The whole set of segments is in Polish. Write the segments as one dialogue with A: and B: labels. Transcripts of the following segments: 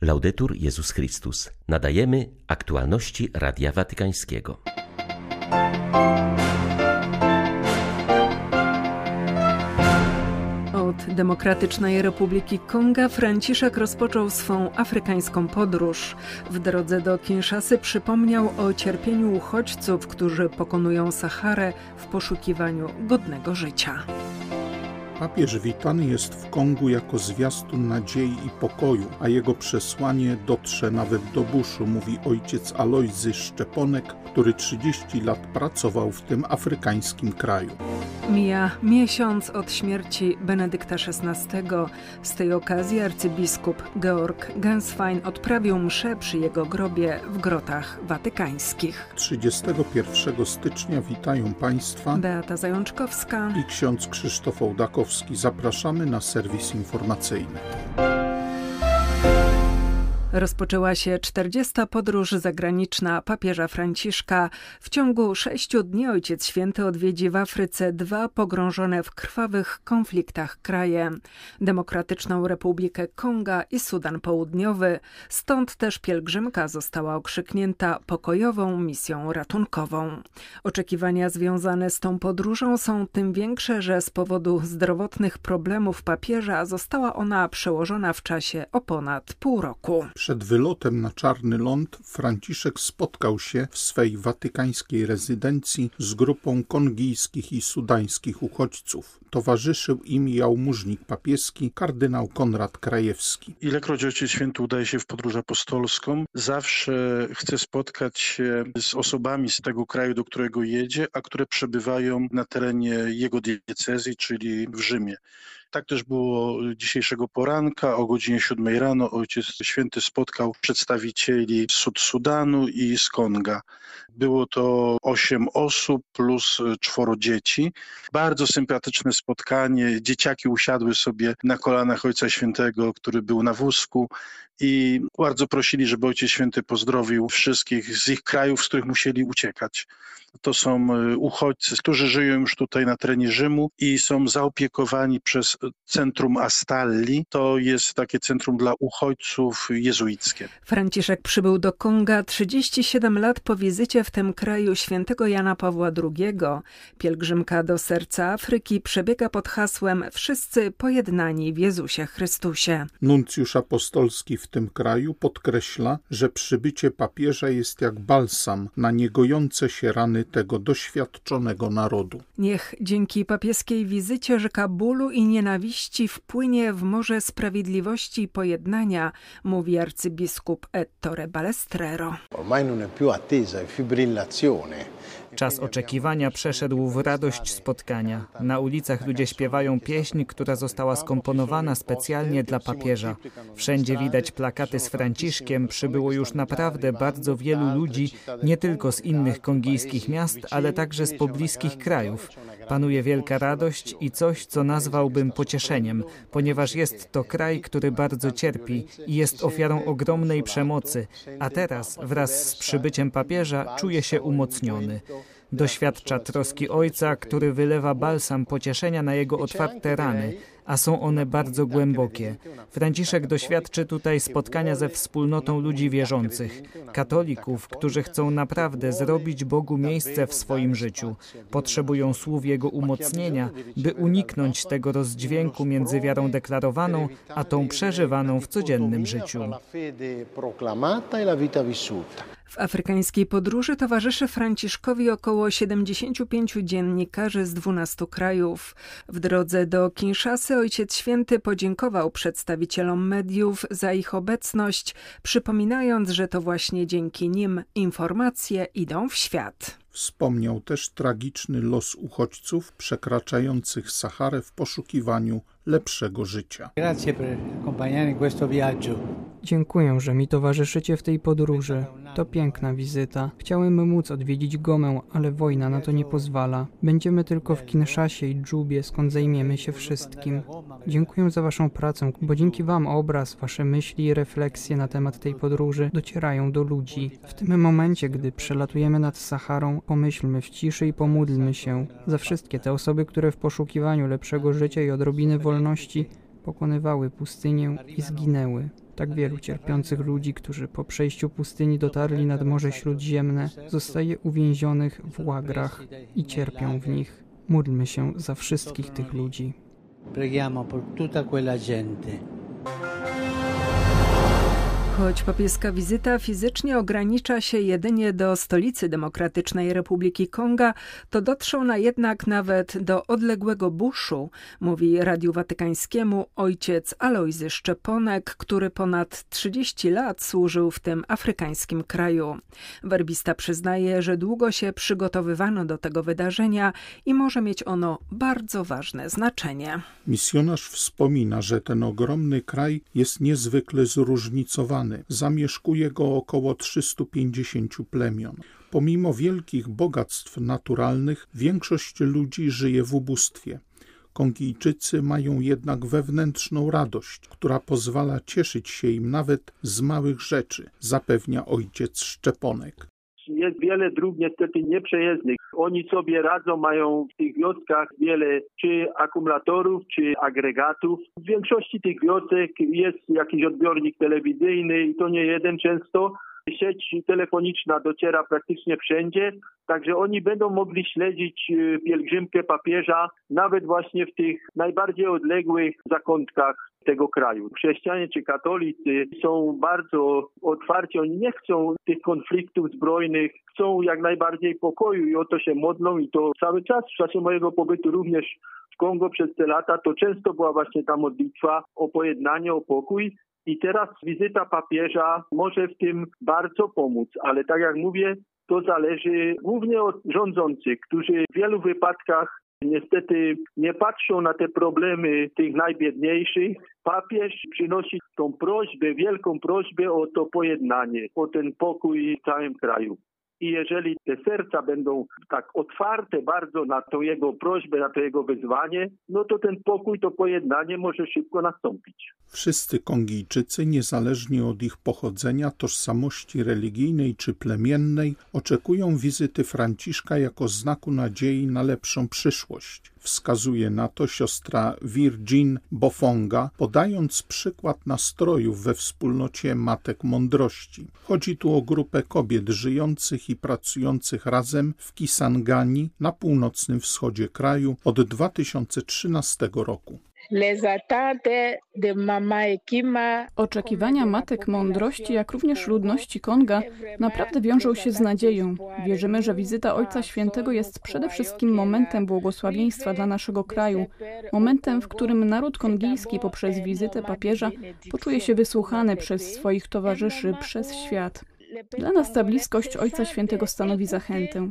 A: Laudetur Jezus Chrystus. Nadajemy aktualności Radia Watykańskiego.
B: Od Demokratycznej Republiki Konga Franciszek rozpoczął swą afrykańską podróż. W drodze do Kinszasy przypomniał o cierpieniu uchodźców, którzy pokonują Saharę w poszukiwaniu godnego życia.
C: Papież witany jest w Kongu jako zwiastun nadziei i pokoju, a jego przesłanie dotrze nawet do buszu, mówi ojciec Alojzy Szczeponek, który 30 lat pracował w tym afrykańskim kraju.
B: Mija miesiąc od śmierci Benedykta XVI. Z tej okazji arcybiskup Georg Genswein odprawił mszę przy jego grobie w grotach watykańskich.
C: 31 stycznia witają Państwa
B: Beata Zajączkowska
C: i ksiądz Krzysztof Ołdakowski. Zapraszamy na serwis informacyjny.
B: Rozpoczęła się 40. podróż zagraniczna papieża Franciszka. W ciągu sześciu dni Ojciec Święty odwiedzi w Afryce dwa pogrążone w krwawych konfliktach kraje Demokratyczną Republikę Konga i Sudan Południowy. Stąd też pielgrzymka została okrzyknięta pokojową misją ratunkową. Oczekiwania związane z tą podróżą są tym większe, że z powodu zdrowotnych problemów papieża została ona przełożona w czasie o ponad pół roku.
C: Przed wylotem na Czarny Ląd Franciszek spotkał się w swej watykańskiej rezydencji z grupą kongijskich i sudańskich uchodźców. Towarzyszył im jałmużnik papieski kardynał Konrad Krajewski.
D: Ilekroć Ojciec Święty udaje się w podróż apostolską, zawsze chce spotkać się z osobami z tego kraju, do którego jedzie, a które przebywają na terenie jego diecezji, czyli w Rzymie. Tak też było dzisiejszego poranka. O godzinie 7 rano Ojciec Święty spotkał przedstawicieli Sud Sudanu i z Konga. Było to osiem osób plus czworo dzieci. Bardzo sympatyczne spotkanie. Dzieciaki usiadły sobie na kolanach Ojca Świętego, który był na wózku i bardzo prosili, żeby Ojciec Święty pozdrowił wszystkich z ich krajów, z których musieli uciekać. To są uchodźcy, którzy żyją już tutaj na terenie Rzymu i są zaopiekowani przez Centrum Astalli. To jest takie centrum dla uchodźców jezuickie.
B: Franciszek przybył do Konga 37 lat po wizycie w tym kraju świętego Jana Pawła II. Pielgrzymka do serca Afryki przebiega pod hasłem Wszyscy pojednani w Jezusie Chrystusie.
C: Nuncjusz apostolski w tym kraju podkreśla, że przybycie papieża jest jak balsam na niegojące się rany tego doświadczonego narodu.
B: Niech dzięki papieskiej wizycie rzeka bólu i nienawiści wpłynie w morze sprawiedliwości i pojednania, mówi arcybiskup Ettore Balestrero.
E: Czas oczekiwania przeszedł w radość spotkania. Na ulicach ludzie śpiewają pieśń, która została skomponowana specjalnie dla papieża. Wszędzie widać plakaty z Franciszkiem. Przybyło już naprawdę bardzo wielu ludzi, nie tylko z innych kongijskich miast, ale także z pobliskich krajów. Panuje wielka radość i coś, co nazwałbym pocieszeniem, ponieważ jest to kraj, który bardzo cierpi i jest ofiarą ogromnej przemocy, a teraz wraz z przybyciem papieża czuje się umocniony. Doświadcza troski ojca, który wylewa balsam pocieszenia na jego otwarte rany, a są one bardzo głębokie. Franciszek doświadczy tutaj spotkania ze wspólnotą ludzi wierzących, katolików, którzy chcą naprawdę zrobić Bogu miejsce w swoim życiu. Potrzebują słów Jego umocnienia, by uniknąć tego rozdźwięku między wiarą deklarowaną, a tą przeżywaną w codziennym życiu.
B: W afrykańskiej podróży towarzyszy Franciszkowi około 75 dziennikarzy z 12 krajów. W drodze do Kinszasy Ojciec Święty podziękował przedstawicielom mediów za ich obecność, przypominając, że to właśnie dzięki nim informacje idą w świat.
C: Wspomniał też tragiczny los uchodźców przekraczających Saharę w poszukiwaniu lepszego życia.
F: Dziękuję, że mi towarzyszycie w tej podróży. To piękna wizyta. Chciałem móc odwiedzić Gomę, ale wojna na to nie pozwala. Będziemy tylko w Kinszasie i Dżubie, skąd zajmiemy się wszystkim. Dziękuję za Waszą pracę, bo dzięki Wam obraz, Wasze myśli i refleksje na temat tej podróży docierają do ludzi. W tym momencie, gdy przelatujemy nad Saharą, pomyślmy w ciszy i pomódlmy się za wszystkie te osoby, które w poszukiwaniu lepszego życia i odrobiny wolności pokonywały pustynię i zginęły. Tak wielu cierpiących ludzi, którzy po przejściu pustyni dotarli nad Morze Śródziemne, zostaje uwięzionych w łagrach i cierpią w nich. Módlmy się za wszystkich tych ludzi. Preghiamo per tutta quella gente.
B: Choć papieska wizyta fizycznie ogranicza się jedynie do stolicy Demokratycznej Republiki Konga, to dotrze ona jednak nawet do odległego Buszu, mówi Radiu Watykańskiemu ojciec Alojzy Szczeponek, który ponad 30 lat służył w tym afrykańskim kraju. Werbista przyznaje, że długo się przygotowywano do tego wydarzenia i może mieć ono bardzo ważne znaczenie.
C: Misjonarz wspomina, że ten ogromny kraj jest niezwykle zróżnicowany Zamieszkuje go około 350 plemion. Pomimo wielkich bogactw naturalnych, większość ludzi żyje w ubóstwie. Kongijczycy mają jednak wewnętrzną radość, która pozwala cieszyć się im nawet z małych rzeczy, zapewnia ojciec Szczeponek
G: jest wiele dróg niestety nieprzejezdnych. Oni sobie radzą, mają w tych wioskach wiele czy akumulatorów, czy agregatów. W większości tych wiosek jest jakiś odbiornik telewizyjny i to nie jeden często. Sieć telefoniczna dociera praktycznie wszędzie, także oni będą mogli śledzić y, pielgrzymkę papieża nawet właśnie w tych najbardziej odległych zakątkach tego kraju. Chrześcijanie czy katolicy są bardzo otwarci, oni nie chcą tych konfliktów zbrojnych, chcą jak najbardziej pokoju i o to się modlą i to cały czas w czasie mojego pobytu również w Kongo przez te lata to często była właśnie ta modlitwa o pojednanie, o pokój. I teraz wizyta papieża może w tym bardzo pomóc, ale tak jak mówię, to zależy głównie od rządzących, którzy w wielu wypadkach niestety nie patrzą na te problemy tych najbiedniejszych. Papież przynosi tą prośbę, wielką prośbę o to pojednanie, o ten pokój w całym kraju. I jeżeli te serca będą tak otwarte bardzo na tą jego prośbę, na to jego wyzwanie, no to ten pokój, to pojednanie może szybko nastąpić.
C: Wszyscy Kongijczycy, niezależnie od ich pochodzenia, tożsamości religijnej czy plemiennej, oczekują wizyty Franciszka jako znaku nadziei na lepszą przyszłość. Wskazuje na to siostra Virgin Bofonga, podając przykład nastrojów we wspólnocie Matek Mądrości. Chodzi tu o grupę kobiet żyjących i pracujących razem w Kisangani na północnym wschodzie kraju od 2013 roku.
H: Oczekiwania matek mądrości, jak również ludności Konga, naprawdę wiążą się z nadzieją. Wierzymy, że wizyta Ojca Świętego jest przede wszystkim momentem błogosławieństwa dla naszego kraju, momentem, w którym naród kongijski poprzez wizytę papieża poczuje się wysłuchany przez swoich towarzyszy, przez świat. Dla nas ta bliskość Ojca Świętego stanowi zachętę.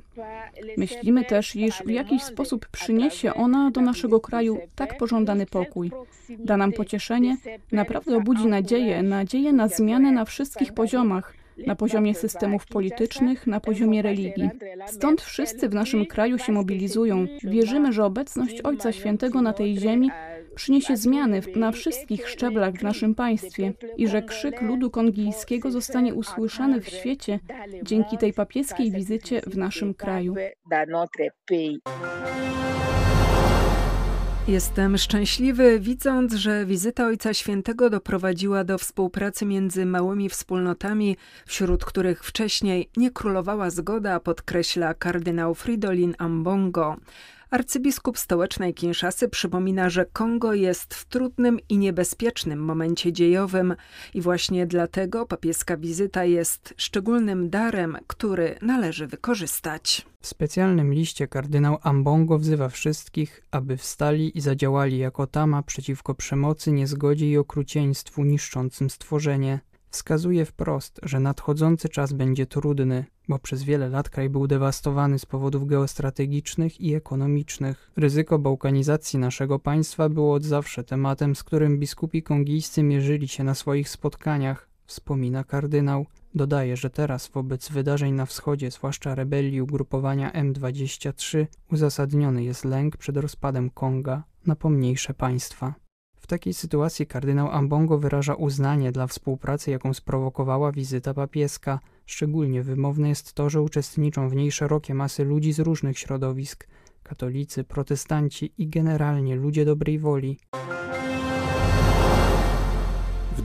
H: Myślimy też, iż w jakiś sposób przyniesie ona do naszego kraju tak pożądany pokój. Da nam pocieszenie, naprawdę obudzi nadzieję, nadzieję na zmianę na wszystkich poziomach na poziomie systemów politycznych, na poziomie religii. Stąd wszyscy w naszym kraju się mobilizują. Wierzymy, że obecność Ojca Świętego na tej ziemi przyniesie zmiany na wszystkich szczeblach w naszym państwie i że krzyk ludu kongijskiego zostanie usłyszany w świecie dzięki tej papieskiej wizycie w naszym kraju.
B: Jestem szczęśliwy, widząc, że wizyta Ojca Świętego doprowadziła do współpracy między małymi wspólnotami, wśród których wcześniej nie królowała zgoda, podkreśla kardynał Fridolin Ambongo. Arcybiskup stołecznej Kinszasy przypomina, że Kongo jest w trudnym i niebezpiecznym momencie dziejowym i właśnie dlatego papieska wizyta jest szczególnym darem, który należy wykorzystać.
F: W specjalnym liście kardynał Ambongo wzywa wszystkich, aby wstali i zadziałali jako tama przeciwko przemocy, niezgodzie i okrucieństwu niszczącym stworzenie. Wskazuje wprost, że nadchodzący czas będzie trudny, bo przez wiele lat kraj był dewastowany z powodów geostrategicznych i ekonomicznych. Ryzyko bałkanizacji naszego państwa było od zawsze tematem, z którym biskupi kongijscy mierzyli się na swoich spotkaniach, wspomina kardynał. Dodaje, że teraz wobec wydarzeń na wschodzie, zwłaszcza rebelii ugrupowania M23, uzasadniony jest lęk przed rozpadem Konga na pomniejsze państwa. W takiej sytuacji kardynał Ambongo wyraża uznanie dla współpracy, jaką sprowokowała wizyta papieska. Szczególnie wymowne jest to, że uczestniczą w niej szerokie masy ludzi z różnych środowisk katolicy, protestanci i generalnie ludzie dobrej woli.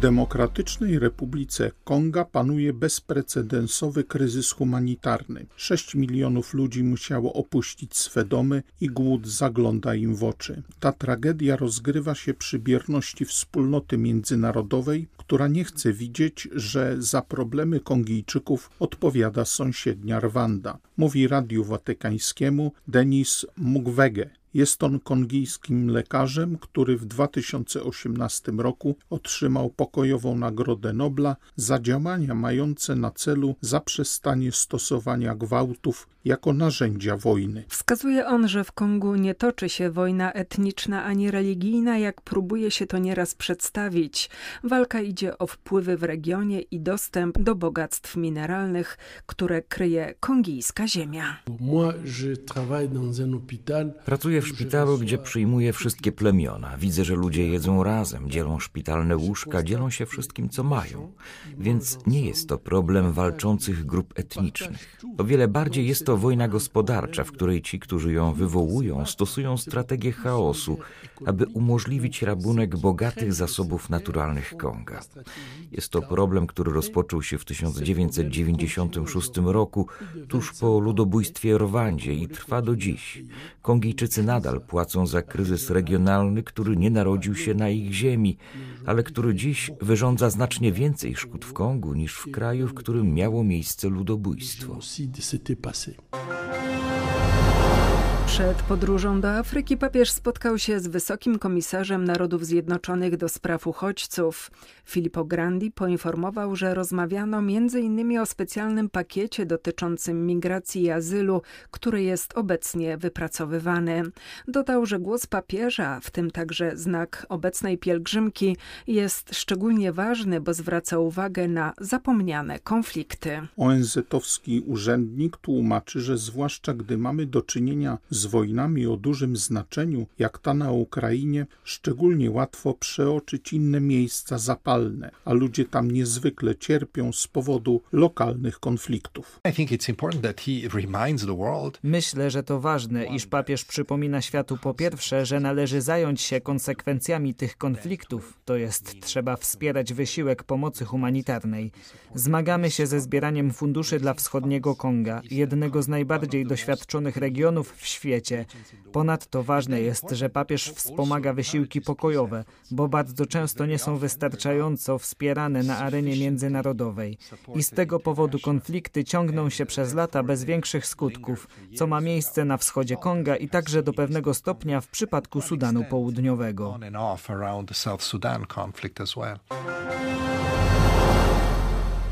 C: Demokratycznej Republice Konga panuje bezprecedensowy kryzys humanitarny. 6 milionów ludzi musiało opuścić swe domy i głód zagląda im w oczy. Ta tragedia rozgrywa się przy bierności wspólnoty międzynarodowej, która nie chce widzieć, że za problemy Kongijczyków odpowiada sąsiednia Rwanda. Mówi Radiu Watykańskiemu Denis Mukwege. Jest on kongijskim lekarzem, który w 2018 roku otrzymał pokojową Nagrodę Nobla za działania mające na celu zaprzestanie stosowania gwałtów jako narzędzia wojny.
B: Wskazuje on, że w Kongu nie toczy się wojna etniczna ani religijna, jak próbuje się to nieraz przedstawić. Walka idzie o wpływy w regionie i dostęp do bogactw mineralnych, które kryje kongijska ziemia.
I: Pracuję w szpitalu, gdzie przyjmuję wszystkie plemiona. Widzę, że ludzie jedzą razem, dzielą szpitalne łóżka, dzielą się wszystkim, co mają. Więc nie jest to problem walczących grup etnicznych. O wiele bardziej jest to wojna gospodarcza, w której ci, którzy ją wywołują, stosują strategię chaosu, aby umożliwić rabunek bogatych zasobów naturalnych Konga. Jest to problem, który rozpoczął się w 1996 roku, tuż po ludobójstwie Rwandzie i trwa do dziś. Kongijczycy nadal płacą za kryzys regionalny, który nie narodził się na ich ziemi, ale który dziś wyrządza znacznie więcej szkód w Kongu niż w kraju, w którym miało miejsce ludobójstwo.
B: Música Przed podróżą do Afryki papież spotkał się z wysokim komisarzem Narodów Zjednoczonych do spraw uchodźców. Filippo Grandi poinformował, że rozmawiano m.in. o specjalnym pakiecie dotyczącym migracji i azylu, który jest obecnie wypracowywany. Dodał, że głos papieża, w tym także znak obecnej pielgrzymki, jest szczególnie ważny, bo zwraca uwagę na zapomniane konflikty.
C: ONZ-owski urzędnik tłumaczy, że zwłaszcza gdy mamy do czynienia z wojnami o dużym znaczeniu, jak ta na Ukrainie, szczególnie łatwo przeoczyć inne miejsca zapalne, a ludzie tam niezwykle cierpią z powodu lokalnych konfliktów.
E: Myślę, że to ważne, iż papież przypomina światu po pierwsze, że należy zająć się konsekwencjami tych konfliktów, to jest trzeba wspierać wysiłek pomocy humanitarnej. Zmagamy się ze zbieraniem funduszy dla wschodniego Konga, jednego z najbardziej doświadczonych regionów w świecie świecie. Ponadto ważne jest, że papież wspomaga wysiłki pokojowe, bo bardzo często nie są wystarczająco wspierane na arenie międzynarodowej. I z tego powodu konflikty ciągną się przez lata bez większych skutków, co ma miejsce na wschodzie Konga i także do pewnego stopnia w przypadku Sudanu Południowego.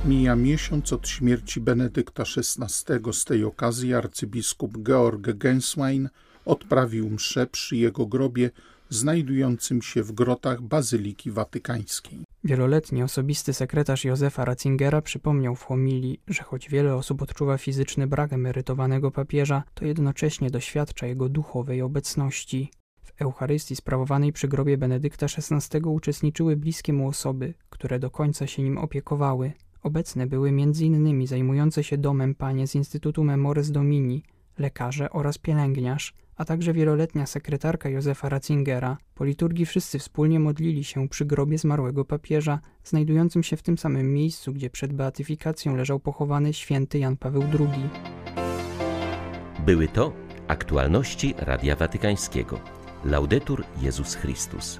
C: Mija miesiąc od śmierci Benedykta XVI. Z tej okazji arcybiskup Georg Genswein odprawił mszę przy jego grobie znajdującym się w grotach Bazyliki Watykańskiej.
F: Wieloletni osobisty sekretarz Józefa Ratzingera przypomniał w homilii, że choć wiele osób odczuwa fizyczny brak emerytowanego papieża, to jednocześnie doświadcza jego duchowej obecności. W Eucharystii sprawowanej przy grobie Benedykta XVI uczestniczyły bliskie mu osoby, które do końca się nim opiekowały. Obecne były m.in. zajmujące się domem panie z Instytutu Memores Domini, lekarze oraz pielęgniarz, a także wieloletnia sekretarka Józefa Ratzingera. Po liturgii wszyscy wspólnie modlili się przy grobie zmarłego papieża, znajdującym się w tym samym miejscu, gdzie przed beatyfikacją leżał pochowany święty Jan Paweł II.
A: Były to aktualności Radia Watykańskiego. Laudetur Jezus Chrystus.